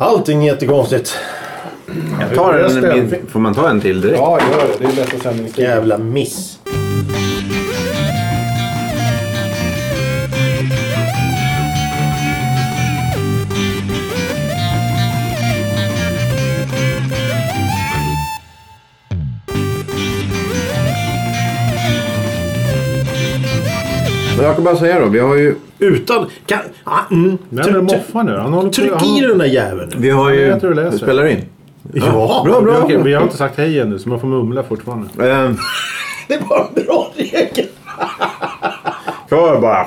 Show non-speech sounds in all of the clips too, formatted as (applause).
Allting är jättekonstigt. Jag tar en, min, får man ta en till direkt? Ja, gör det. Det är bättre sändningstid. Jävla miss. Men jag kan bara säga då. Vi har ju, Utan... Kan, ah, mm. Nej men Moffa nu. Han håller på. Tryck han, i den där jäveln. vi har ju... Jag tror du läser. Vi spelar in. Ja, Bra, bra. Okej, vi har inte sagt hej ännu så man får mumla fortfarande. Ehm, Det var en bra regel. Kör bara.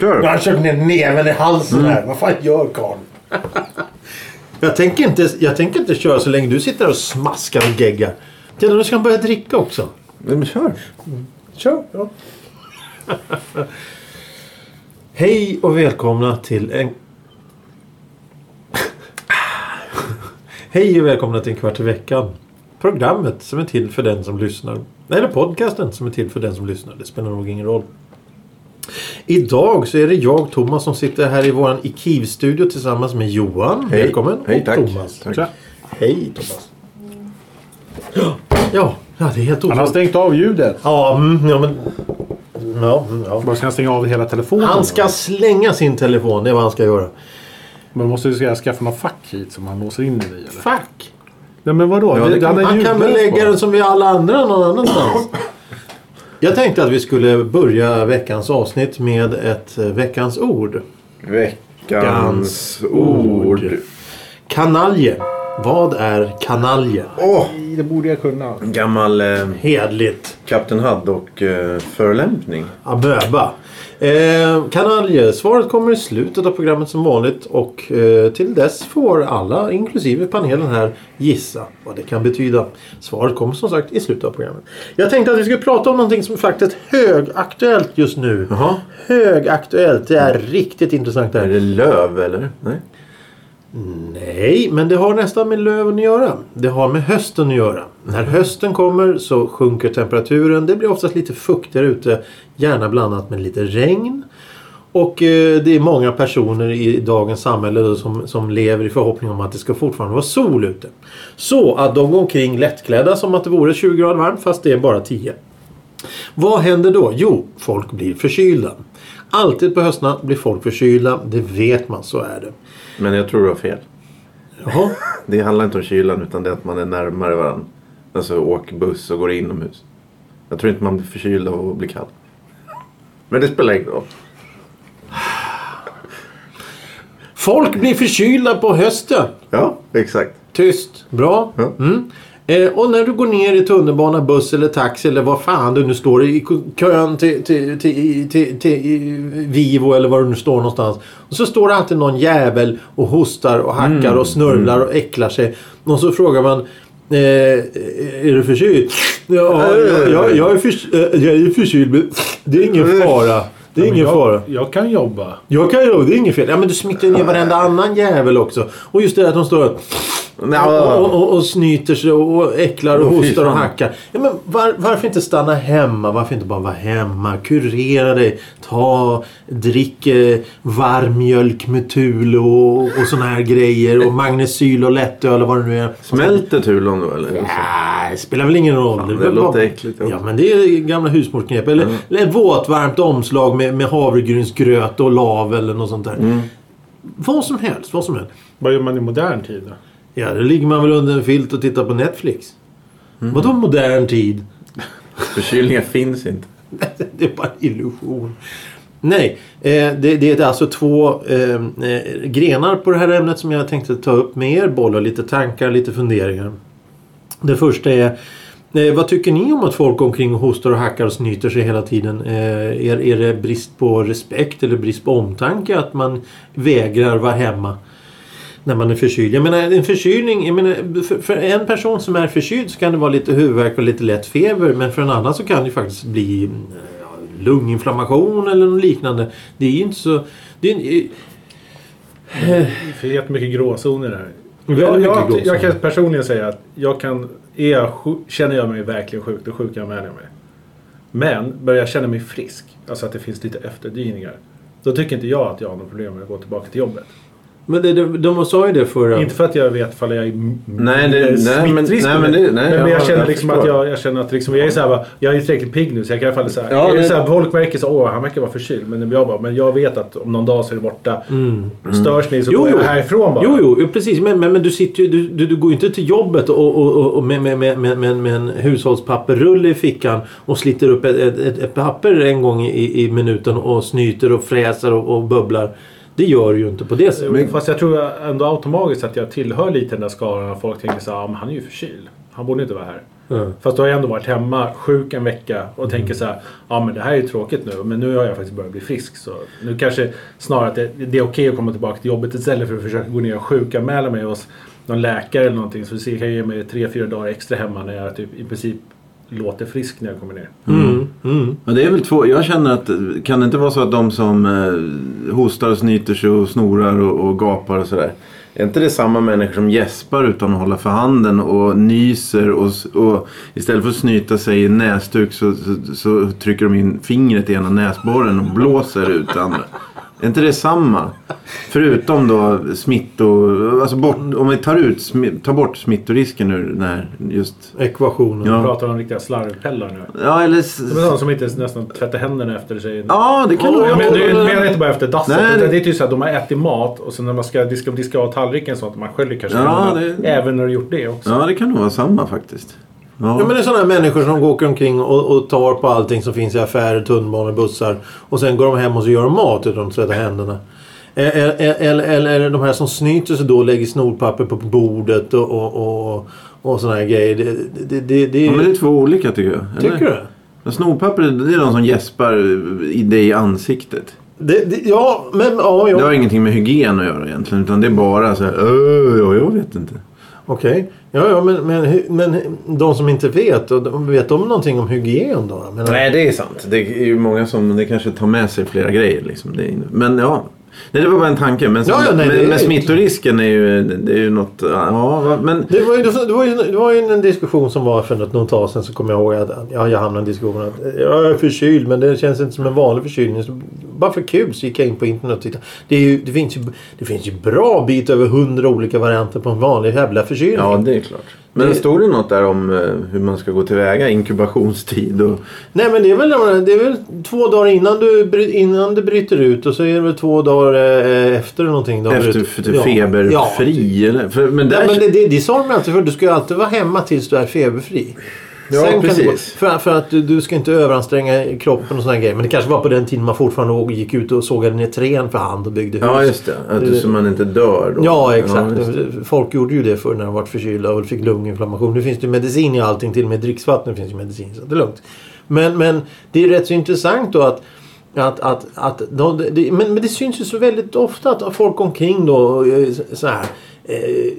Kör. Jag kör ner näven i halsen här. Vad fan gör karln? jag, tänker inte, jag tänker inte köra så länge du sitter och smaskar och geggar. Jävlar, nu ska han börja dricka också. Nej, men kör. Kör. Ja. (laughs) Hej och välkomna till en... Hej och välkomna till en kvart i veckan. Programmet som är till för den som lyssnar. Eller podcasten som är till för den som lyssnar. Det spelar nog ingen roll. Idag så är det jag, Thomas, som sitter här i våran IKIV-studio tillsammans med Johan. Hej. Välkommen. Hej, och tack. Thomas. Tack. Hej Thomas. Ja, ja, det är helt Han har otroligt. stängt av ljudet. Ja, mm, ja, men... Ja, ja. Bara ska han stänga av hela telefonen? Han ska slänga sin telefon, det är vad han ska göra. Men måste du ska skaffa någon fack hit som han låser in den i eller? Fuck! Nej men vadå? Ja, det kan- är Han kan väl lägga den som vi alla andra någon annanstans. Jag tänkte att vi skulle börja veckans avsnitt med ett eh, veckans ord. Veckans ord. Kanalje. Vad är kanalje? Åh! Det borde jag kunna. En gammal eh, Hedligt. Kapten Haddock eh, förolämpning. Amöba. Eh, kanalje. Svaret kommer i slutet av programmet som vanligt. Och eh, till dess får alla, inklusive panelen här, gissa vad det kan betyda. Svaret kommer som sagt i slutet av programmet. Jag tänkte att vi skulle prata om någonting som faktiskt är högaktuellt just nu. Jaha. Högaktuellt. Det är riktigt intressant det Är här. det löv eller? Nej. Nej, men det har nästan med löven att göra. Det har med hösten att göra. När hösten kommer så sjunker temperaturen. Det blir oftast lite fuktigare ute. Gärna blandat med lite regn. Och eh, det är många personer i dagens samhälle då som, som lever i förhoppning om att det ska fortfarande vara sol ute. Så att de går omkring lättklädda som att det vore 20 grader varmt fast det är bara 10. Vad händer då? Jo, folk blir förkylda. Alltid på höstarna blir folk förkylda. Det vet man, så är det. Men jag tror du har fel. Jaha. (laughs) Det handlar inte om kylan utan det är att man är närmare varandra. Alltså åker buss och går inomhus. Jag tror inte man blir förkyld av att bli kall. Men det spelar ingen roll. Folk blir förkylda på hösten. Ja, exakt. Tyst. Bra. Ja. Mm. Eh, och när du går ner i tunnelbana, buss eller taxi eller vad fan du nu står i kön till, till, till, till, till Vivo eller var du nu står någonstans. Och så står det alltid någon jävel och hostar och hackar och snörvlar och äcklar sig. Och så frågar man eh, är du förkyld? Ja, jag, jag, jag, är för, eh, jag är förkyld men det är ingen fara. Det är Men ingen jag, fara. Jag kan jobba. Jag kan göra det, är inget fel. Ja men du smittar ner varenda annan jävel också. Och just det att de står och, och, och, och snyter sig och äcklar och hostar och fan. hackar. Ja, men var, varför inte stanna hemma? Varför inte bara vara hemma? Kurera dig. Ta, drick eh, varm mjölk med Thule och, och såna här grejer. Och magnesyl och lättöl och vad det nu är. Smälter Tulon då eller? Nej, det spelar väl ingen roll. det är väl låter bara- äckligt, ja. Ja, men det är gamla husmorsknep. Eller, eller ett våtvarmt omslag med, med havregrynsgröt och lav eller något sånt där. Mm. Vad som helst, vad som helst. Vad gör man i modern tid då? Ja, då ligger man väl under en filt och tittar på Netflix. Mm. Vadå modern tid? Förkylningar finns inte. (laughs) det är bara en illusion. Nej, eh, det, det är alltså två eh, eh, grenar på det här ämnet som jag tänkte ta upp med er. Bolla lite tankar, lite funderingar. Det första är eh, vad tycker ni om att folk omkring och hostar och hackar och snyter sig hela tiden? Är, är det brist på respekt eller brist på omtanke att man vägrar vara hemma? När man är förkyld. Jag menar en förkylning, jag menar, för, för en person som är förkyld så kan det vara lite huvudvärk och lite lätt feber. Men för en annan så kan det faktiskt bli eh, lunginflammation eller något liknande. Det är ju inte så... Det är, Det finns jättemycket gråzoner här. Jag, jag, jag kan personligen säga att jag kan, är jag, sjuk- känner jag mig verkligen sjuk, då sjukanmäler jag mig. Men börjar jag känna mig frisk, alltså att det finns lite efterdyningar. Då tycker inte jag att jag har något problem med att gå tillbaka till jobbet. Men det, de, de sa ju det förra. Inte för att jag vet ifall jag är Nej, det- men- smittrisk nej, men det- nej, men jag- jag känner jag liksom att jag, jag känner att liksom, jag är så här, bara, jag är tillräckligt pigg nu så jag kan i alla fall så här, Ja, är det så här, folk märker så åh han verkar vara förkyld. Men jag bara, men jag vet att om någon dag så är det borta. Störs ni så Jo, går jag härifrån bara. Jo, jo, precis. Men, men, men du, sitter ju, du, du, du går ju inte till jobbet och, och, och, och med, med, med, med, med, med en hushållspapperrulle i fickan och sliter upp ett, ett, ett, ett papper en gång i, i minuten och snyter och fräser och, och bubblar. Det gör du ju inte på det sättet. Jo, Fast jag tror ändå automatiskt att jag tillhör lite den där skaran av folk tänker så här, "Ja, men han är ju förkyld. Han borde inte vara här. Ja. Fast då har jag ändå varit hemma sjuk en vecka och tänker så här, ja men det här är ju tråkigt nu men nu har jag faktiskt börjat bli frisk. Så nu kanske snarare att det, det är okej att komma tillbaka till jobbet istället för att försöka gå ner och sjukanmäla mig hos någon läkare eller någonting. Så jag kan ge mig tre, fyra dagar extra hemma när jag typ i princip låter frisk när jag kommer ner. Mm, mm. Men det är väl två. Jag känner att kan det inte vara så att de som eh, hostar och snyter sig och snorar och, och gapar och sådär. Är inte det samma människor som gäspar utan att hålla för handen och nyser och, och istället för att snyta sig i näsduk så, så, så trycker de in fingret i ena näsborren och blåser ut andra. Är inte det samma? Förutom då smitto... Alltså bort, om vi tar, ut, tar bort smittorisken ur när just... Ekvationen. Ja. Vi pratar om riktiga slarvpellar nu. Ja, eller... s- Det är sådana som inte nästan tvättar händerna efter sig. Ja, det kan Ja, nog Jag menar, jag menar inte bara efter dasset. Nej, det- det är typ så att de har ätit mat och sen när man ska diska, diska av tallriken så att man sköljer kanske Ja, det- Även när du gjort det också. Ja, det kan nog vara samma faktiskt. Ja. Ja, men det är sådana människor som går omkring och, och tar på allting som finns i affärer, tunnelbanor, bussar. Och sen går de hem och så gör de mat utan att tvätta händerna. Eller, eller, eller, de här som snyter sig då och lägger snorpapper på bordet och, och, och, och såna här grejer. Det, det, det, det, Ja, men det är två olika tycker jag. eller? Tycker du? Ja, Snorpapper, det är de som gäspar i dig i ansiktet. Det, det, ja, men ja, Det har ja. ingenting med hygien att göra egentligen. Utan det är bara så här, "Åh, ja, jag vet inte. Okej. Ja, ja, men, men, men de som inte vet, vet de någonting om hygien då? Men, Nej, det är sant. Det är ju många som det kanske tar med sig flera grejer. Liksom. Det är, men ja. Nej, det var bara en tanke. Men, Ja, ja, nej, men, men smittorisken är ju, det är ju något... Ja, men... Det var, ju, det, var ju, det var ju en diskussion som var för något, något tag sedan så kommer jag ihåg att ja, jag hamnade i en diskussion att jag är förkyld men det känns inte som en vanlig förkylning. Så bara för kul så gick jag in på internet och tittade. Det, är ju, det, finns ju, det finns ju bra bit över hundra olika varianter på en vanlig jävla förkylning. Ja, det är klart. Men Det- stod det något där om eh, hur man ska gå tillväga? Inkubationstid och... Nej men det är, väl, det är väl två dagar innan du, innan du bryter ut och så är det väl två dagar eh, efter någonting. Efter för, typ Ja. feberfri Ja, eller? För, men där... Nej, men det, det, det sa de alltid för. Du ska ju alltid vara hemma tills du är feberfri. Ja, Sen gå- precis. för, för att du, du ska inte överanstränga kroppen och sådana grejer. Men det kanske var på den tiden man fortfarande gick ut och sågade ner trän för hand och byggde hus. Ja, just det. Att, så man inte dör då. Ja, exakt. det. Folk gjorde ju det förr när de var förkylda och fick lunginflammation. Nu finns det medicin i allting. Till och med dricksvatten finns ju medicin. Så det är lugnt. Men, men det är rätt så intressant då att att, att, att de, det, men, men det syns ju så väldigt ofta att folk omkring då eh, så här eh,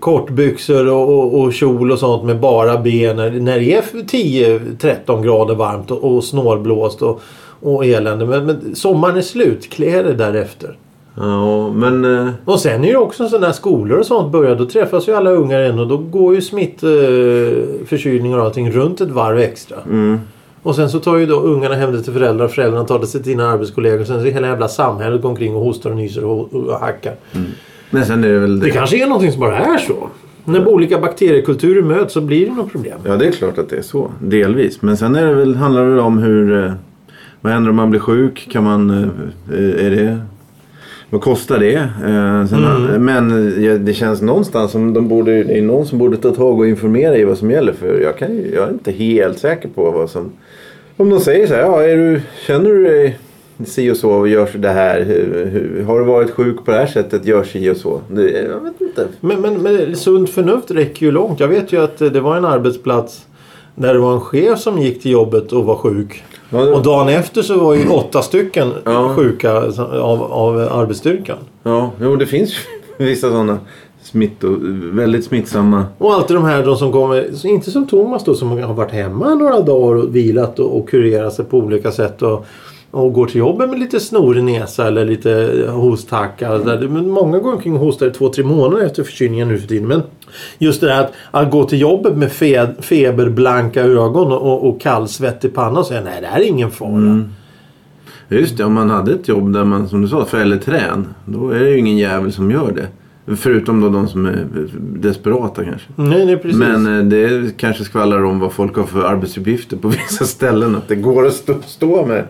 kortbyxor och, och, och kjol och sånt med bara ben när, när det är 10-13 grader varmt och, och snålblåst och, och elände. Men, men sommaren är slut. Klä dig därefter. Ja, men... eh, Och sen är det också sådana här skolor och sånt börjar. Då träffas ju alla ungar igen och då går ju smittförkylningar och allting runt ett varv extra. Mm. Och sen så tar ju då ungarna hem det till föräldrar och föräldrarna tar det till sina arbetskollegor. Och sen så hela jävla samhället går omkring och hostar och nyser och, och hackar. Men sen är det väl... Det kanske är någonting som bara är så. När olika bakteriekulturer möts så blir det något problem. Ja, det är klart att det är så. Delvis. Men sen är det väl, handlar det väl om hur... eh, Vad händer om man blir sjuk? Kan man... eh, Är det... Vad kostar det? Eh, sen, Mm. Men eh, det känns någonstans som de borde... Det är någon som borde ta tag och informera i vad som gäller. För jag, kan, jag är inte helt säker på vad som... Om de säger så här, ja, du, känner du dig si och så och gör så det här? Hur, hur, har du varit sjuk på det här sättet? Gör si och så. Det, jag vet inte. Men, men, men sunt förnuft räcker ju långt. Jag vet ju att eh, det var en arbetsplats där det var en chef som gick till jobbet och var sjuk. Ja, det- Och dagen efter så var ju (clears throat) åtta stycken Ja. sjuka av, av arbetsstyrkan. Ja, jo, det finns (laughs) vissa sådana smitto, väldigt smittsamma. Och alltid de här de som kommer, inte som Thomas då som har varit hemma några dagar och vilat och, och kurerat sig på olika sätt. Och, och går till jobbet med lite snorig näsa eller lite där. Men många går omkring och hostar i två, tre månader efter förkylningen nu för tiden. Men just det här att, att gå till jobbet med fe, feberblanka ögon och, och kallsvettig panna och säga nej det här är ingen fara. Just det, om man hade ett jobb där man som du sa fäller trän. Då är det ju ingen jävel som gör det. Förutom då de som är desperata kanske. Nej, nej precis. Men eh, det kanske skvallrar om vad folk har för arbetsuppgifter på (laughs) vissa ställen. Att det går att stå, stå med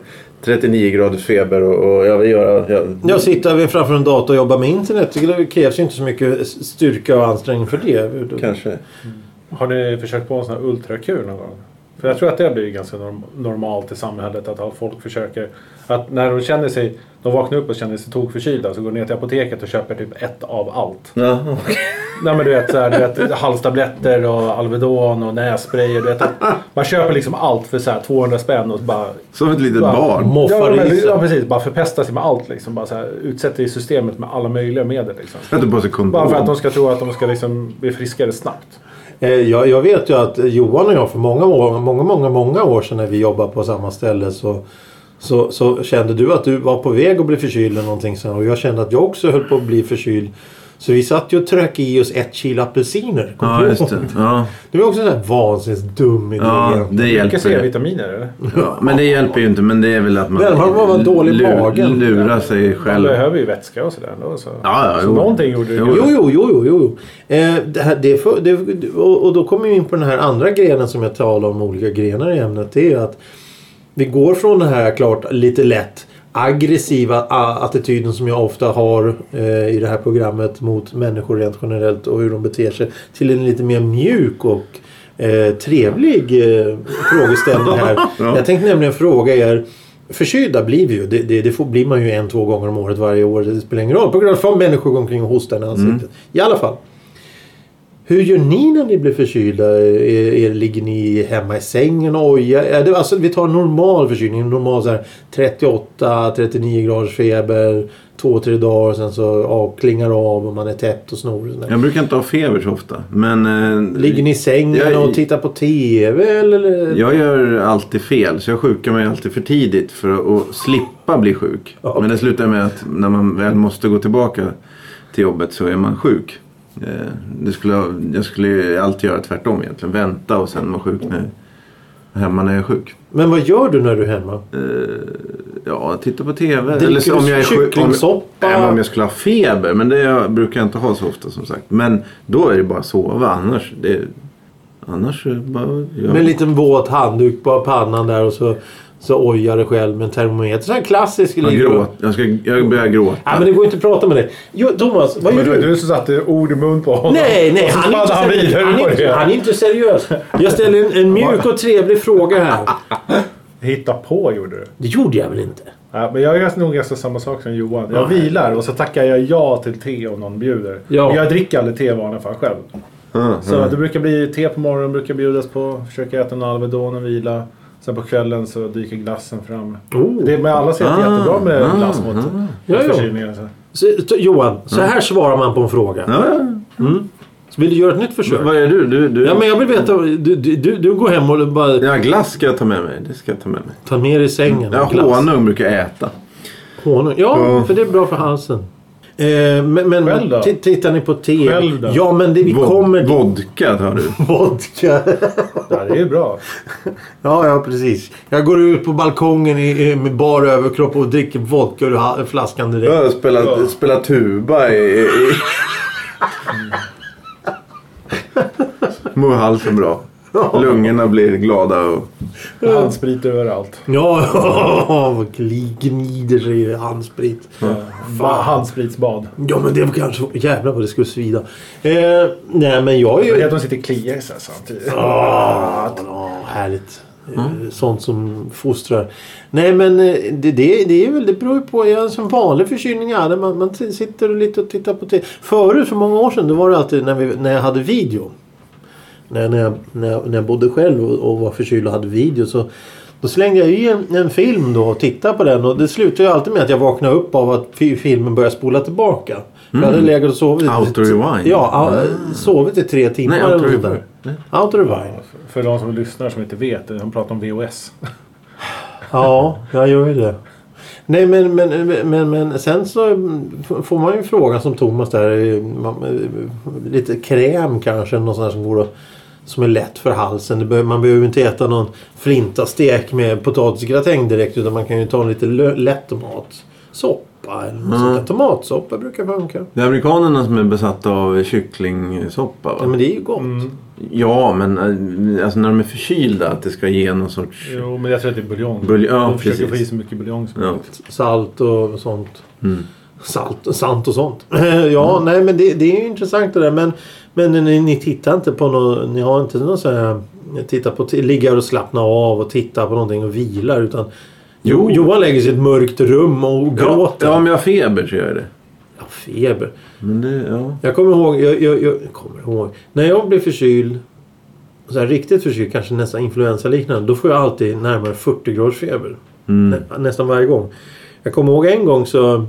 39 graders feber och, och jag vill göra... Jag, Jag sitter framför en dator och jobbar med internet. Det krävs ju inte så mycket styrka och ansträngning för det. kanske. Har ni försökt på en sån här ultrakur någon gång? För jag tror att det blir ganska norm- normalt i samhället att folk försöker att när de känner sig, de vaknar upp och känner sig tokförkylda så går ner till apoteket och köper typ ett av allt. Ja, okej. Nej men du vet, så här, du vet halstabletter och Alvedon och nässprayer. Du vet, man köper liksom allt för så här 200 spänn och bara... Som ett litet bara barn. Moffar ja, men, ja precis, bara förpesta sig med allt liksom. Bara så här, utsätter i systemet med alla möjliga medel liksom. Sig kondom. Bara för att de ska tro att de ska liksom bli friskare snabbt. Eh, Jag, jag vet ju att Johan och jag för många, många, många, många år sedan när vi jobbade på samma ställe så, så, så kände du att du var på väg att bli förkyld eller någonting sånt. Och jag kände att jag också höll på att bli förkyld. Så vi satt ju och tröck i oss ett kilo apelsiner. Kommer Ja, du just det. Ja, Det var också en sån här vansinnigt dum idé. ja det Mycket hjälper. C-vitaminer eller? Ja, men det hjälper ju inte. Men det är väl att man Men man var dålig magen. lurar sig Man själv. behöver ju vätska och sådär. Så, Ja, ja, så jo. någonting gjorde det. Jo, Jo, jo, jo, jo. Eh, det här, det för, det, och, och då kommer vi in på den här andra grenen som jag talar om, olika grenar i ämnet. Det är att vi går från den här klart lite lätt aggressiva attityden som jag ofta har eh, i det här programmet mot människor rent generellt och hur de beter sig till en lite mer mjuk och eh, trevlig eh, frågeställning här. (laughs) Ja. Jag tänkte nämligen fråga er Förkylda blir vi ju. Det, det, det får, blir man ju en, två gånger om året varje år. Det spelar ingen roll. På grund av att människor går omkring och hostar i ansiktet. I alla fall. Hur gör ni när ni blir förkylda? Är, är, ligger ni hemma i sängen och ojar? Det, alltså, vi tar normal förkylning. Normal så här 38-39 graders feber. Två, tre dagar. Sen så ja, klingar av och man är täppt och snor. och sådär. Jag brukar inte ha feber så ofta. Men... eh, Ligger ni i sängen Jag- och tittar på TV? Eller? Jag gör alltid fel, så jag sjukar mig alltid för tidigt för att slippa bli sjuk. Okej. Men det slutar med att när man väl måste gå tillbaka till jobbet så är man sjuk. Eh, Det skulle, jag- jag skulle ju alltid göra tvärtom egentligen. Vänta och sen vara sjuk när, hemma när jag är sjuk. Men vad gör du när du är hemma? Eh, Ja, titta på TV. Dricker Eller om jag är sjuk. Om, men om jag skulle ha feber. Men det jag- brukar jag inte ha så ofta som sagt. Men då är det bara att sova. Annars, det, annars bara... Ja. Med en liten våt handduk på pannan där och så, så ojar du själv med en termometer. Sån här klassisk jag, gråt, jag, ska, jag börjar gråta. Ja, men det går inte att prata med dig. Jo, Thomas, vad gör Men det var du? du som satte ord i mun på honom. Nej, nej, han är, inte han seriös. Han, på är inte, det. han är inte seriös. Jag ställer en, en mjuk och trevlig fråga här. Hitta på gjorde du. Det gjorde jag väl inte? Ja, men jag gör nog ganska samma sak som Johan. Jag Nej. vilar och så tackar jag ja till te om någon bjuder. Ja. Men Jag dricker aldrig te i vanliga fall själv. Mm, Så mm. det brukar bli te på morgonen, brukar bjudas på. Försöka äta en Alvedon och vila. Sen på kvällen så dyker glassen fram. Oh. Det, men alla säger att det är Ah, jättebra med ah, glass mot, ah. Ja, ja. förkylningar. Så. Johan, så här svarar man på en fråga. Ja, ja. Mm. Så vill du göra ett nytt försök? Vad är du? Du, du... Ja, men jag vill veta. Du, du, du, går hem och bara Ja, glass ska jag ta med mig. Det ska jag ta med mig. tar med dig i sängen. Ja, och glass. honung brukar jag äta. Honung. Ja, Ja. för det är bra för halsen. Eh, men men Själv då? t- tittar ni på TV? Själv då? Ja, men det, vi Vod- kommer... Vodka tar du. (laughs) Vodka. Ja, det är bra. (laughs) ja, ja, precis. Jag går ut på balkongen i, i, med bar överkropp och dricker vodka ur ha- flaskan direkt. Jag spelar, Ja. spelar tuba i... i... (laughs) Mår halsen bra. (laughs) Lungorna blir glada och... Handsprit överallt. Ja, (laughs) gli- gnider sig i handsprit. Ba- Handspritsbad. Ja, men det var kanske... Jävlar vad det skulle svida. Eh, nej, men jag är Det är ju... att de sitter och kliar sig samtidigt. Ah, ja, härligt. Eh, Sånt som fostrar. Nej men eh, det, det, det är väl, det beror ju på. Ja, som vanlig förkylning är det. Man, man sitter och lite och tittar på TV. Förut för många år sedan då var det alltid när, vi, när jag hade video. När, när, jag, när, jag, när jag bodde själv och, och var förkyld och hade video så då slängde jag i en, en film då och tittade på den och det slutade ju alltid med att jag vaknade upp av att fi- filmen började spola tillbaka. För Jag hade legat och sovit. Auto rewind. Ja, a- sovit i tre timmar Nej, eller något där. Auto rewind. För de som lyssnar som inte vet, de pratar om VOS. Ja, jag gör ju det. Nej men, men, men, men sen så mm, får man ju frågan som Thomas där. eh, eh, Lite kräm kanske. Något sånt där som går att som är lätt för halsen. Behöver, man behöver inte äta någon flintastek med potatisgratäng direkt utan man kan ju ta en lite lätt mat. Soppa eller något sånt där. Tomatsoppa brukar funka. Det är amerikanerna som är besatta av kycklingsoppa va? Ja men det är ju gott. Mm. Ja, men eh, alltså när de är förkylda att det ska ge någon sorts... Jo, men jag tror att det är buljong. Bulj- ja, de försöker precis. få i så mycket buljong som Ja. möjligt. Salt och sånt. Mm. Salt, sant och sånt. (laughs) ja, nej men det, det är ju intressant det där. Men, men ni, ni tittar inte på något. Ni har inte någon sån här. Titta på, ligga och slappna av och titta på någonting och vilar. Utan Jo. Johan lägger sig i ett mörkt rum och Ja, gråter. ja, om jag har feber så gör jag det. Ja, feber. Men det, ja. Jag kommer ihåg. Jag, jag, jag kommer ihåg. När jag blir förkyld. Så här, riktigt förkyld, kanske nästan influensaliknande. Då får jag alltid närmare 40 graders feber. Mm. Nä, nästan varje gång. Jag kommer ihåg en gång så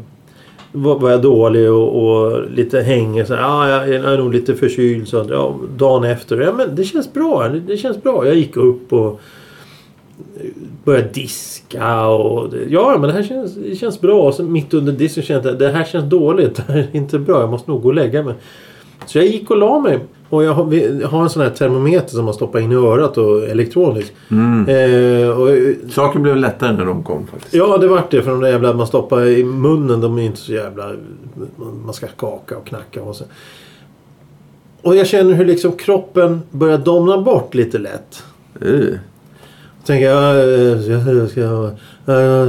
var, var jag dålig och, och lite hängig. Så ah, jag jag är nog lite förkyld. Så, ja, dagen efter. Ja, men det känns bra. Det, det känns bra. Jag gick upp och eh, började diska. Och ja, men det här känns, det känns bra. Och så mitt under disken kände jag att det här känns dåligt. (laughs) Det här är inte bra. Jag måste nog gå och lägga mig. Så jag gick och la mig. Och jag har, vi har en sån här termometer som man stoppar in i örat och elektroniskt. Mm. Eh, och, Saker blev lättare när de kom faktiskt. Ja, det vart det. För de där jävla man stoppar i munnen, de är inte så jävla... Man ska skaka och knacka och så. Och jag känner hur liksom kroppen börjar domna bort lite lätt. Så tänker jag, eh, jag jag ska ha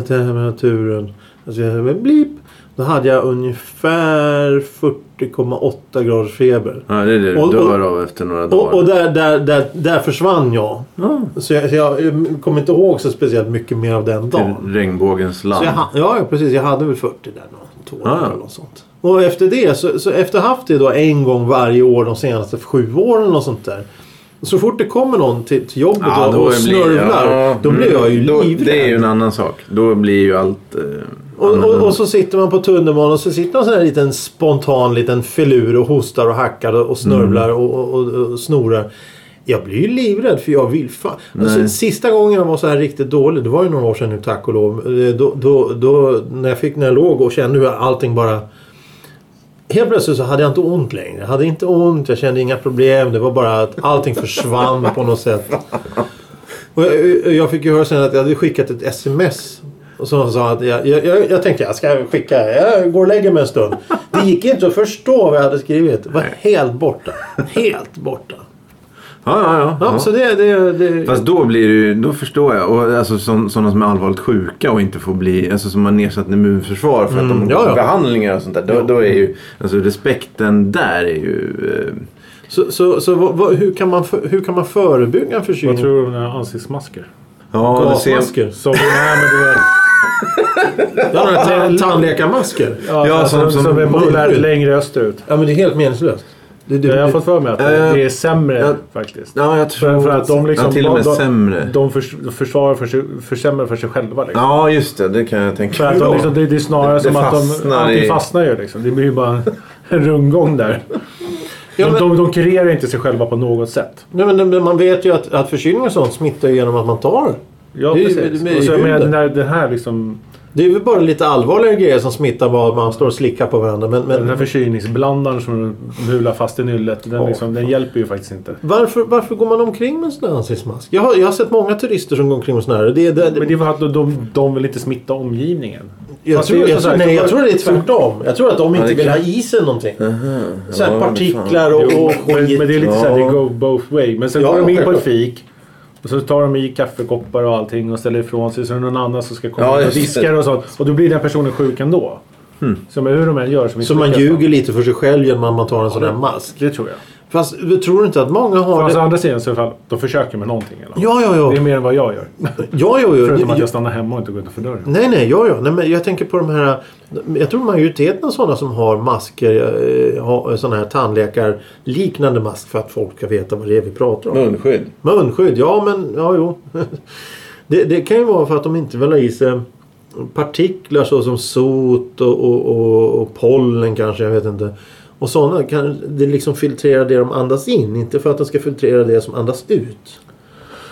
temperaturen. Jag- men blip. Då hade jag ungefär 40,8 graders feber. Ja, det är det du Och- dör av efter några dagar. Och, och där, där, där, där försvann jag. ja. Så jag, så jag kommer inte ihåg så speciellt mycket mer av den dagen. Till regnbågens land. Jag, ja, precis. Jag hade väl 40 där. Två Ja, eller något sånt. Och efter det, så, så efter haft det då en gång varje år de senaste sju åren och sånt där. Så fort det kommer någon till, till jobbet Ja, och, då och blir- snörvlar. ja, då blir mm, jag ju livrädd. Det är ju en annan sak. Då blir ju allt... Eh, och, och, annorlunda. och så sitter man på tunnelbanan och så sitter någon sån här liten spontan liten filur och hostar och hackar och, snörvlar Mm. och, och, och, snorar. Jag blir ju livrädd för jag vill fan. Alltså, sista gången jag var så här riktigt dålig, det var ju några år sedan nu tack och lov. Eh, Då, då, då, när, jag fick, när jag låg och kände hur allting bara... Helt plötsligt så hade jag inte ont längre. Jag hade inte ont, jag kände inga problem. Det var bara att allting försvann på något sätt. Och jag, jag fick ju höra sen att jag hade skickat ett sms. Och som sa att jag, jag, jag, jag tänkte jag ska skicka, jag går och lägger mig en stund. Det gick inte att förstå vad jag hade skrivit. Det var helt borta. Helt borta. Ja, ja, ja. Ja, ja. Så det, det, det, Fast då blir det ju, då förstår jag. Och alltså som, sådana som är allvarligt sjuka och inte får bli, alltså som har nedsatt immunförsvar för att de Mm, ja, ja. behandlingar och sånt där. Då, då är ju, alltså respekten där är ju... Eh, så, så, så vad, vad, hur, kan man för, hur kan man förebygga en Vad förkylning? tror du om ansiktsmasker? ja, det ser, Gasmasker? Som, nej, men du vet, Ja, tandläkarmasker? ja, Ja, som, som- som, är populärt längre österut. Ja men det är helt meningslöst. Det, det, Jag har fått för mig att det, det är sämre ja. faktiskt. ja, jag tror... För, för att de liksom... ja, till och med de, sämre. De förs, försvarar för sig, försämrar för sig själva. Liksom. Ja, just det. Det kan jag tänka att de, liksom, det, det är snarare Det- det som att de... fastnar Allting i- fastnar ju liksom. Det blir ju bara (laughs) en rundgång där. Ja, de, men- de, de kurerar inte sig själva på något sätt. nej, men, men man vet ju att, att förkylning och sånt smittar genom att man tar. Ja, Det precis. det och så, menar, huden. den, här, liksom... Det är väl bara lite allvarligare grejer som smittar vad man står och slickar på varandra. Men, Den här men förkylningsblandaren som mular fast i nyllet. Den, Ja. liksom, den hjälper ju faktiskt inte. varför, varför går man omkring med en sån här ansiktsmask? Jag har, jag har sett många turister som går omkring med såna här. Det, det, det, Men det är för att de, de, de vill inte smitta omgivningen. jag, fast tror, det är jag, här, nej, jag tror det är tvärtom. Jag tror att de inte det vill ha i sig någonting. Aha. Så här Ja, men partiklar och, och men, skit. men det är lite Ja. så här, det go both way. Men sen Ja, går de in på ett fik. Och så tar de i kaffekoppar och allting och ställer ifrån sig. Så är det någon annan som ska komma Ja, och diskar och sånt. Och då blir den personen sjuk ändå. Så men hur de än gör så, Så man ljuger lite för sig själv genom att man tar en sån här mask. Det tror jag. Fast tror du inte att många har Fast å det? andra sidan så fall, de försöker med någonting. Eller? Ja, ja, Det är ja. mer än vad jag gör. (laughs) ja, ja, ja. Förutom att jag stannar hemma och inte går utanför dörren. Nej, nej, ja, ja. Nej, men jag tänker på de här... Jag tror majoriteten av sådana som har masker, eh, har sådana här tandläkarliknande mask för att folk ska veta vad det är vi pratar om. Munskydd. Munskydd, ja men ja, jo. (laughs) Det, det kan ju vara för att de inte vill ha i sig partiklar såsom sot och, och, och, och pollen kanske, jag vet inte. Och sådana kan det liksom filtrera det de andas in, inte för att de ska filtrera det som andas ut.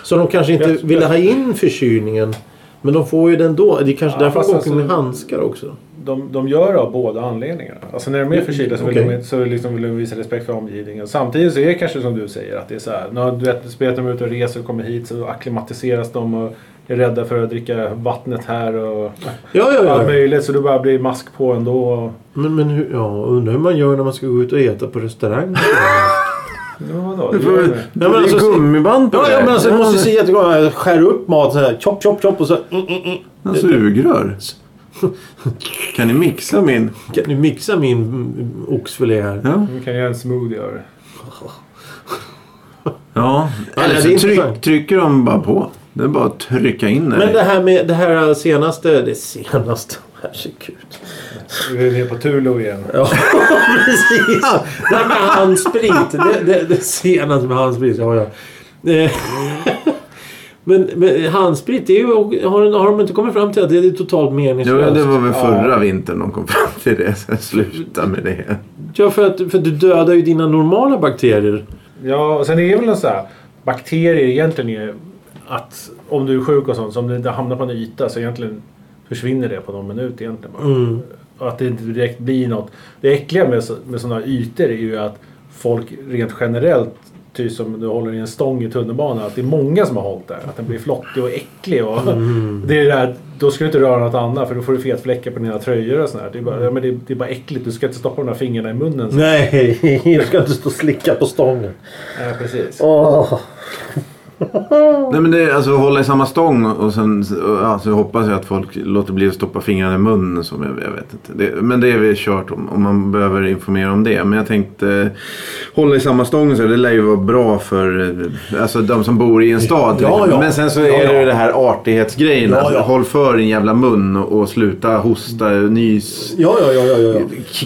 Så de kanske inte vill ha in förkylningen. Men de får ju den då. Det är kanske Ja, därför de går omkring med alltså- handskar också. de, de gör det av båda anledningarna. Alltså när de är förkylda så vill Okej. de, så liksom vill de visa respekt för omgivningen. Samtidigt så är det kanske som du säger att det är så här. När du vet, spelar de ut och reser och kommer hit så akklimatiseras de och är rädda för att dricka vattnet här och Ja, ja, allt ja. möjligt. Så det bara blir mask på ändå. Men, men hur, ja, undrar hur man gör när man ska gå ut och äta på restaurang. (laughs) Ja, vadå? Det det det. är alltså, gummiband på Ja, det. ja men alltså du måste se jättegott. Skär upp mat så här. Chop, chop, chop och så... Mm, mm, Sugrör. Kan ni mixa min? Kan du mixa min oxfilé här? Ja. Vi kan göra en smoothie av det. ja. Eller det så tryck, trycker de bara på. Det är bara att trycka in det. Men det här med det här senaste... Det senaste... (laughs) Herregud. Vi är nere på Tulo igen. Ja, (laughs) precis. Det här med handsprit. Det, det, det senaste med handsprit. Ja, ja. Eh, (laughs) Men, men handsprit, ju, har, har de inte kommit fram till att det är totalt Ja, meningslöst? det var väl förra Ja. vintern de kom fram till det. Så sluta med det. Ja, för att, för att du dödar ju dina normala bakterier. Ja, och sen är det väl så här. Bakterier egentligen är att om du är sjuk och sånt, så om det hamnar på en yta så egentligen försvinner det på någon minut egentligen. bara. Mm. Att det inte direkt blir något. Det äckliga med, så- med sådana ytor är ju att folk rent generellt, typ som du håller i en stång i tunnelbanan, att det är många som har hållit där. Att den blir flottig och äcklig. Och (laughs) det är det där, då ska du inte röra något annat för då får du fetfläckar på dina tröjor och sådär. Det är bara, ja, men det, det är bara äckligt. Du ska inte stoppa de där fingrarna i munnen. Så. Nej, (laughs) jag ska inte stå och slicka på stången. Nej, precis. Åh. (laughs) Nej men det är alltså hålla i samma stång och sen ja, så hoppas jag att folk låter bli att stoppa fingrarna i munnen. Som jag, jag vet inte. Det, men det är vi kört om, om man behöver informera om det. Men jag tänkte eh, hålla i samma stång så det lär ju vara bra för eh, alltså, de som bor i en stad. Ja, exempel. ja. Men sen så Ja, är det ja. ju det här artighetsgrejen. Ja, alltså. Håll för din jävla mun och, och sluta hosta, nys, Ja, ja, ja, ja,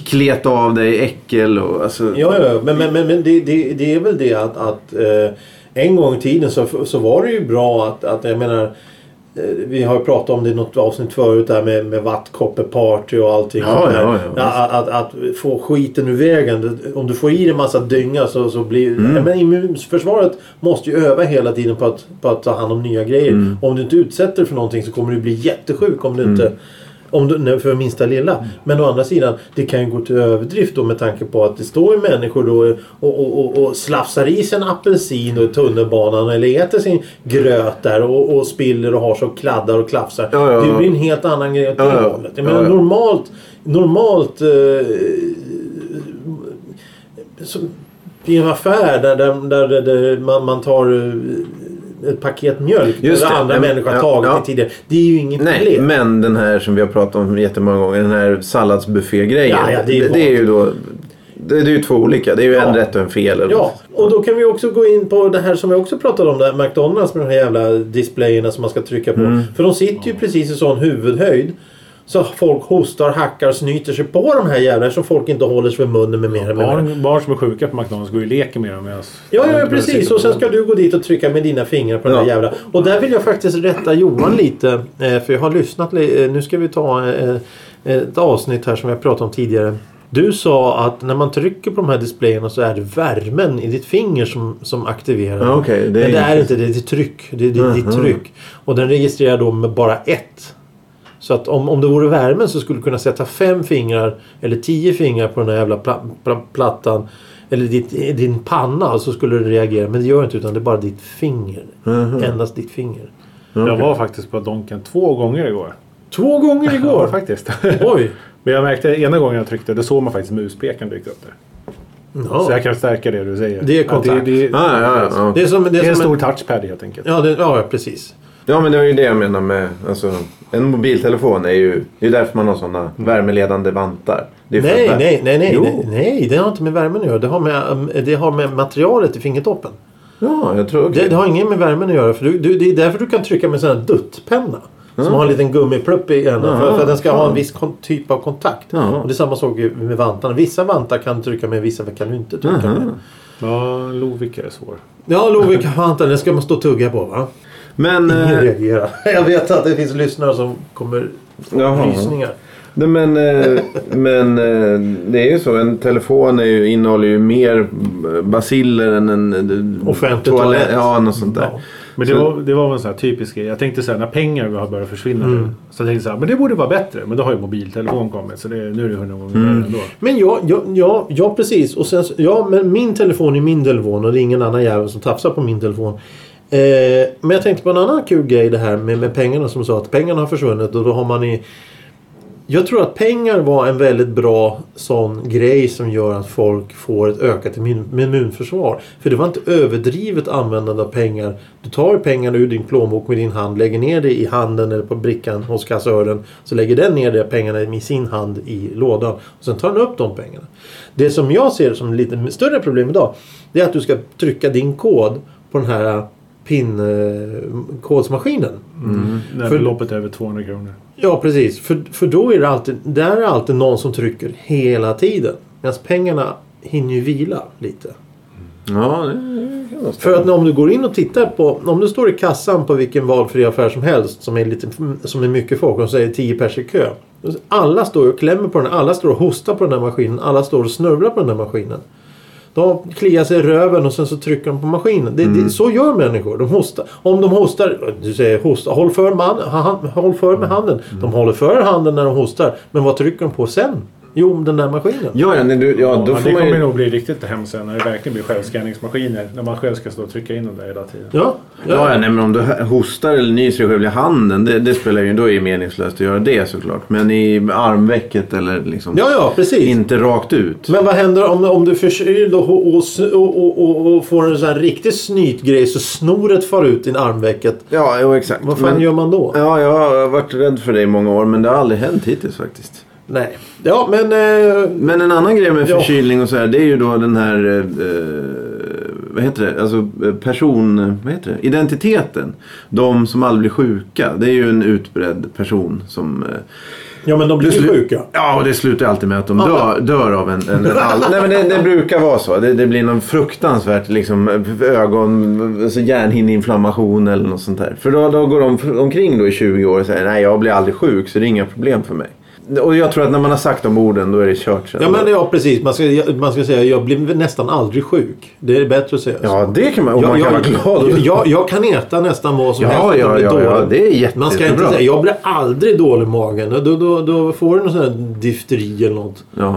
kleta av dig äckel och alltså. Ja, ja, men, men, men, men det, det, det är väl det att, att eh, en gång i tiden så, så var det ju bra att, att jag menar vi har ju pratat om det i något avsnitt förut där med, med vattkoppeparty och allting. Ja, ja, ja, att, att, att få skiten ur vägen. Om du får i dig en massa dynga så, så blir... Mm. Men immunförsvaret måste ju öva hela tiden på att, på att ta hand om nya grejer. Mm. Om du inte utsätter för någonting så kommer du bli jättesjuk om du inte... Om du, för minsta lilla. Men å andra sidan, det kan ju gå till överdrift då med tanke på att det står ju människor då och, och, och, och slafsar i sig en apelsin då i tunnelbanan eller äter sin gröt där och, och spiller och har så kladdar och klafsar. Ja, ja, Det ja. blir en helt annan grej åt det Ja, hållet. Jag menar normalt, normalt eh, så, i en affär där, där, där, där, där man, man tar eh, ett paket mjölk Just det. andra Ja, människor har ja, tagit ja. det tidigare. Det är ju inget Nej, problem. men den här som vi har pratat om jättemånga gånger. Den här salladsbuffé-grejen. Ja, ja, det är det, det är ju då... Det, är ju två olika. Det är ju en Ja. rätt och en fel. eller Ja, och då kan vi också gå in på det här som vi också pratade om. Där McDonalds med de här jävla displayerna som man ska trycka på. Mm. För de sitter ju precis i sån huvudhöjd. Så folk hostar, hackar, snyter sig på de här jävla som folk inte håller sig för munnen med. Med mera. Barn, barn som är sjuka på McDonalds går ju och leker med dem medan... Ja, ja, precis. Och sen ska du gå dit och trycka med dina fingrar på den Ja. här jävla... Och där vill jag faktiskt rätta Johan lite. eh, För jag har lyssnat eh, Nu ska vi ta eh, ett avsnitt här som jag pratade om tidigare. Du sa att när man trycker på de här displayerna så är det värmen i ditt finger som, som aktiverar. Ja, okej, det är Men det är inte det. Det är tryck. Det är, det är ditt Mhm. tryck. Och den registrerar då med bara ett. Så att om, om det vore värmen så skulle du kunna sätta fem fingrar eller tio fingrar på den här jävla pla, pla, plattan. Eller ditt, din panna så skulle det reagera. Men det gör inte utan det är bara ditt finger. Mhm. Endast ditt finger. Jag var faktiskt på Donken två gånger igår. Två gånger Ja, igår! faktiskt. (laughs) Oj! Men jag märkte ena gången jag tryckte, då såg man faktiskt muspekaren dyka upp där. Så Ja. jag kan stärka det du säger. Det är kontakt. Det, det, Ja, ja, ja, ja. Det är som, det det är är en stor touchpad helt enkelt. Ja, det, ja, precis. Ja men det är ju det jag menar med alltså, en mobiltelefon är ju det är därför man har sådana värmeledande vantar. Det är för Nej, nej, nej, nej, Jo. nej, nej. Det har inte med värmen att göra. Det har med, um, det har med materialet i fingertoppen. Ja, jag tror Det, det har inget med värmen att göra. För du, du, det är därför du kan trycka med en sån duttpenna. Som har en liten gummiplupp i ena. För, Ja, för att den ska ha en viss kon- typ av kontakt. Ja. Och det är samma sak med vantarna. Vissa vantar kan du trycka med, vissa kan du inte trycka med. Ja, Lovik är svår. Ja, Lovikka-vantar, den ska man stå och tugga på va? Men, Ingen eh, reagerar. (laughs) Jag vet att det finns lyssnare som kommer få Jaha. rysningar. nej, men, eh, (laughs) men eh, det är ju så. En telefon är ju, innehåller ju mer baciller än en Offentlig toalett. Ja, något sånt där. Ja. Men det Så- var, det var en sån här typisk grej. Jag tänkte så här, när pengar har börjat försvinna Mm. nu. Så jag tänkte så här, men det borde vara bättre. Men då har ju mobiltelefon kommit. Så det, nu är det hundra gånger värre ändå. Men ja, ja, ja, ja precis. Och sen, så- ja, men min telefon är min telefon och det är ingen annan jävel som tafsar på min telefon. Eh, men jag tänkte på en annan kul grej det här med, med pengarna som sa att pengarna har försvunnit och då har man i... Jag tror att pengar var en väldigt bra sån grej som gör att folk får ett ökat immunförsvar. För det var inte överdrivet användande av pengar. Du tar pengarna ur din plånbok med din hand, lägger ner det i handen eller på brickan hos kassören. Så lägger den ner de pengarna med sin hand i lådan. Och sen tar den upp de pengarna. Det som jag ser som lite större problem idag. Det är att du ska trycka din kod på den här PIN-kodsmaskinen. När För- beloppet är över 200 kronor. Ja precis. För, för då är det alltid, där är alltid någon som trycker hela tiden. Medan pengarna hinner ju vila lite. Ja, det kan För att om du går in och tittar på, om du står i kassan på vilken valfri affär som helst som är, lite, som är mycket folk och säger 10 pers i kö. Alla står och klämmer på den, alla står och hostar på den här maskinen, alla står och snurrar på den här maskinen. De kliar sig i röven och sen så trycker de på maskinen. Det, det, så gör människor. De hostar. Om de hostar, du säger hosta, håll för, man, ha- håll för med handen. De håller för handen när de hostar. Men vad trycker de på sen? Jo, den där maskinen. Ja, ja, du, ja, då Ja, får det man kommer ju... nog bli riktigt hemskt sen när det verkligen blir självskanningsmaskiner. När man själv ska stå och trycka in dem där hela tiden. Ja, Ja, ja, nej, men om du hostar eller nyser själv i handen. Det, det spelar ju, då är det meningslöst att göra det såklart. Men i armvecket eller liksom. ja, ja precis. Inte rakt ut. Men vad händer om, om du förkyld och, och, och, och, och, och får en sån här riktig snytgrej så snoret far ut i armvecket. Ja, jo, exakt. Vad fan men, gör man då? Ja, jag har varit rädd för det i många år. Men det har aldrig hänt hittills faktiskt. Nej. Ja, men... Eh, Men en annan grej med Ja. förkylning och så här. Det är ju då den här... Eh, vad heter det? Alltså eh, person... Vad heter det? Identiteten. De som aldrig blir sjuka. Det är ju en utbredd person som... Eh, ja, men de blir ju slu- sjuka. Ja, och det slutar alltid med att de dör, dör av en... en, en (laughs) all... Nej, men det, det brukar vara så. Det, det blir någon fruktansvärt liksom, ögon... Alltså hjärnhinneinflammation eller något sånt där. För då, då går de omkring då i 20 år och säger nej, jag blir aldrig sjuk så det är inga problem för mig. Och jag tror att när man har sagt de orden då är det kört. Ja, men ja, precis. Man ska, man ska säga jag blir nästan aldrig sjuk. Det är bättre att säga så. Ja, det kan man. Och jag, man kan jag, vara glad. jag, jag, kan äta nästan vad som Ja, helst ja, ja, ja, det är jätte- Man ska inte jättebra. säga jag blir aldrig dålig i magen. Då, då, då får du någon sån här difteri eller något. Ja.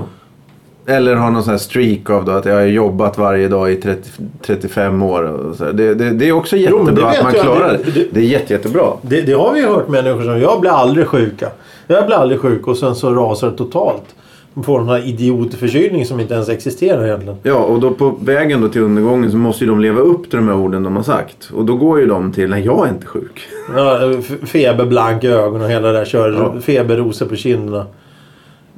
Eller ha någon sån här streak av då att jag har jobbat varje dag i 30, 35 år. Och så. Det, det, det är också Jo, jättebra vet att man klarar Det- det. det- är jätte, jättebra. Det, det har vi hört människor som jag blir aldrig sjuka. Jag blir aldrig sjuk och sen så rasar det totalt. Man får den här idiotförkylning som inte ens existerar egentligen. Ja, och då på vägen då till undergången så måste ju de leva upp till de här orden de har sagt. Och då går ju de till, nej jag är inte sjuk. Ja, feberblank i ögonen och hela det där köret. Ja. Feberrosor på kinderna.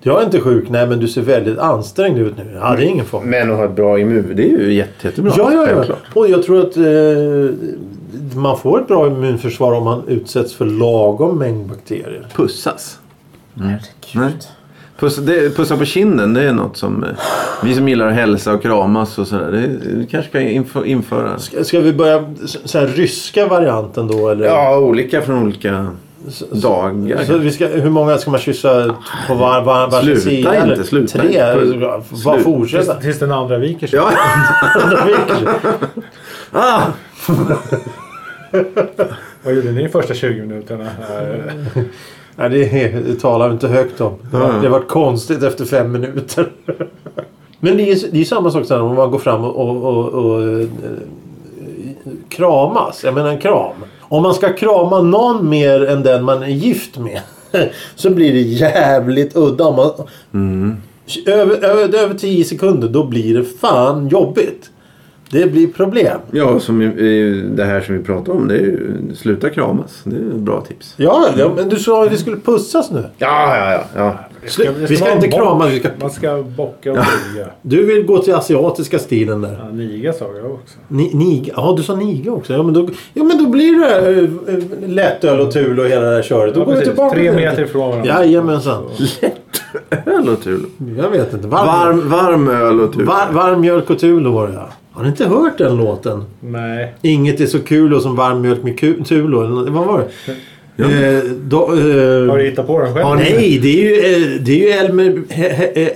Jag är inte sjuk. Nej men du ser väldigt ansträngd ut nu. Ja det är ingen fara. Men att ha ett bra immun, det är ju jätte, jättebra. Ja, ja, ja. Självklart. Och jag tror att eh, man får ett bra immunförsvar om man utsätts för lagom mängd bakterier. Pussas. Nej. Puss, det, pussa på kinden, det är något som eh, vi som gillar att hälsa och kramas och sådär. Det, det kanske ska infö, införa. Ska, ska vi börja så här ryska varianten då? Eller? Ja, olika från olika Så, dagar. så vi ska, hur många ska man kyssa på var, var, varsin Sluta sida? inte, eller? sluta Tre? inte. Slut. fortsätta. Tills, tills den andra viker sig. Ja, (laughs) ah, Vad gjorde ni de första 20 minuterna? (laughs) Nej, det, det talar vi inte högt om. Det har, det har varit konstigt efter fem minuter. (laughs) Men det är, är samma sak om man går fram och, och, och, och eh, kramas. Jag menar en kram. Om man ska krama någon mer än den man är gift med. (laughs) Så blir det jävligt udda. Om man, över, över, över 10 sekunder då blir det fan jobbigt. Det blir problem. ja som det här som vi pratar om. Det är ju sluta kramas. Det är ett bra tips. Ja, ja men du sa att vi skulle pussas nu. Ja, ja, ja. ja. Slu- vi ska vara inte bock. krama, vi ska- Man ska bocka och niga. Du vill gå till asiatiska stilen där. Ja, niga sa jag också. Ni, niga. Ja, du sa niga också. Ja, men då, ja, men då blir det äh, lättöl och tul och hela det där köret. Då Ja, går vi tillbaka Tre meter ifrån varandra. Jajamensan. (laughs) Öl och tul. Jag vet inte. Varm, Varm, varm öl och tul. var, varm mjölk och tul var det ja. Har ni inte hört den låten? Nej. Inget är så kul som varm mjölk med ku- tul. eller något. Vad var det? Eh, då, eh, Har du hittat på den själv? Ja, nej, det är ju, eh, det är ju Elmer,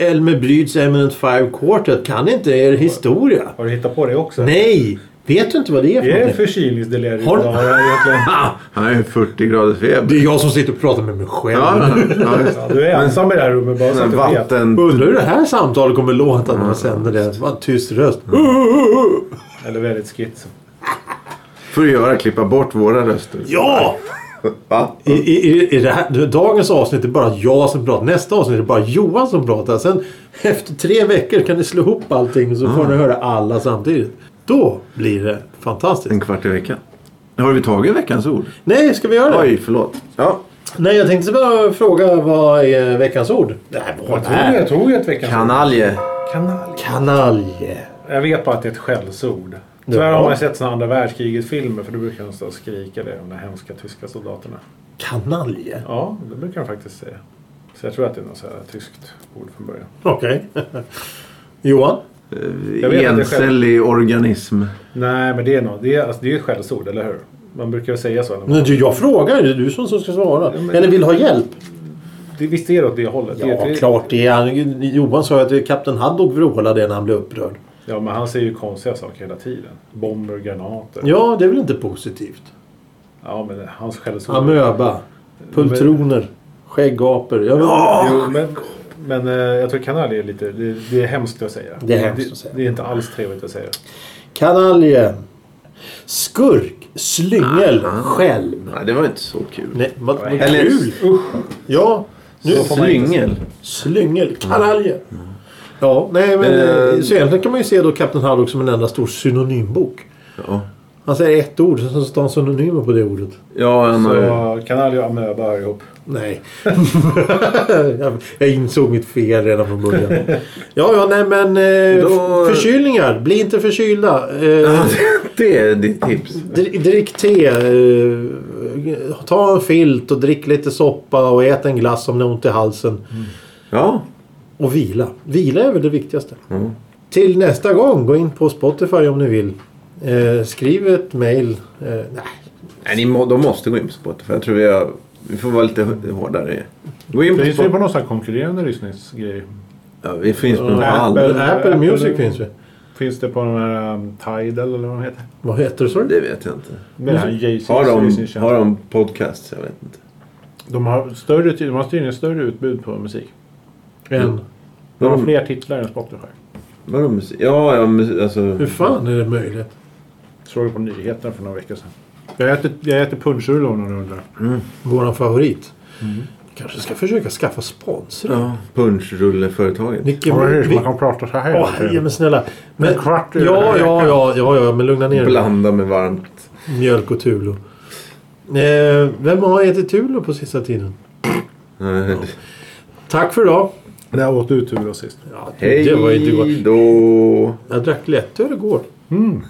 Elmer Bryds Eminent Five Quartet. Kan inte er historia? Har du hittat på det också? Nej! Vet du inte vad det är för Det är förkylningsdelirium. Har- egentligen. (laughs) Han är 40 graders feber. Det är jag som sitter och pratar med mig själv. Ja, ja, Ja, du är ensam i det här rummet bara så att det. du vet. Vatten... Undrar hur det här samtalet kommer låta när man sänder det. Det var en tyst röst. Eller väldigt skits. Får du göra, klippa bort våra röster. Ja! (laughs) Va? I, i, i det här, dagens avsnitt är bara jag som pratar. Nästa avsnitt är det bara Johan som pratar. Sen efter tre veckor kan ni slå ihop allting så får ni höra alla samtidigt. Då blir det fantastiskt. En kvart i veckan. Har vi tagit veckans ord? Nej, ska vi göra det? Oj, förlåt. Ja. Nej, jag tänkte bara fråga vad är veckans ord? Nej, vad Jag tog, jag tog ett veckans Kanalje. Kanal. Kanalje. Jag vet bara att det är ett skällsord. Tyvärr har man sett såna andra världskriget-filmer för då brukar de stå och skrika det om de hemska tyska soldaterna. Kanalje? Ja, det brukar de faktiskt säga. Så jag tror att det är något så här tyskt ord från början. Okej. (laughs) Johan? Det Encellig organism. Nej, men det är nog, det är, alltså, det är ju ett skällsord, eller hur? Man brukar väl säga så. Man, Men du, jag frågar. Det är du som ska svara. men- Eller vill ha hjälp? det, visst är det åt det hållet? det, Ja, det, klart det är. Han- Johan sa att kapten Haddock vrålade när han blev upprörd. Ja, men han säger ju konstiga saker hela tiden. Bomber, granater. Ja, det är väl inte positivt? Ja, men hans skällsord... Amöba. Pultroner. Skäggapor. Jag vet, Jo, men, men eh, jag tror kanal är lite... Det, det är hemskt att säga. Det är hemskt att säga. Det är inte alls trevligt att säga. Kanalje. Skurk. Slyngel. Skälm. Nej, det var inte så kul. Nej, vad, vad Eller- kul. Usch! Ja. Nu, Slyngel. Slyngel. Kanalje. Ja, nej men Men, eh, så egentligen kan man ju se då Kapten Haddock som en enda stor synonymbok. Ja. Han säger ett ord, sen så står han synonymer på det ordet. Ja, han. Så kanal och amöba ihop. Nej. (laughs) jag, insåg mitt fel redan från början. Ja, ja, nej men eh, Då- förkylningar. Bli inte förkylda. Eh, (laughs) Det är ditt tips. dri- drick te. Eh, ta en filt och drick lite soppa och ät en glass om ni har ont i halsen. Ja. Och vila. Vila är väl det viktigaste. Mm. Till nästa gång, gå in på Spotify om ni vill. Eh, skriv ett mail. Eh, nej, Nej, ni må, de måste gå in på Spotify. Jag tror vi, har, vi får vara lite hårdare. Gå in Det på finns ju på någon sån här konkurrerande lyssningsgrej. Ja, vi finns på Apple, alla. Apple, Apple- Music finns ju. Finns det på den här um, Tidal eller vad de heter? Vad heter det? Sorry? Det vet jag inte. Har de, har de podcasts? Jag vet inte. De har större, de har tydligen större utbud på musik. En. De har De- fler titlar än Spotify. Vadå musik? Ja, ja alltså... Hur fan är det möjligt? Såg det på nyheterna för några veckor sedan. Jag äter, jag äter punschrulle om någon undrar. Våran favorit. Kanske ska försöka skaffa sponsor. Ja, punschrulleföretaget. Vilken... Ja, men vi- man kan prata så här. Åh, herre, men snälla. Men, En kvart ja, ja, ja, ja, ja, men lugna ner dig. Blanda med varmt. Mjölk och Tulo. Eh, vem har ätit Tulo på sista tiden? Eh, Tack för idag. Där åt du tur och sist. Ja, Hej då! Jag drack lättöl igår. Mm.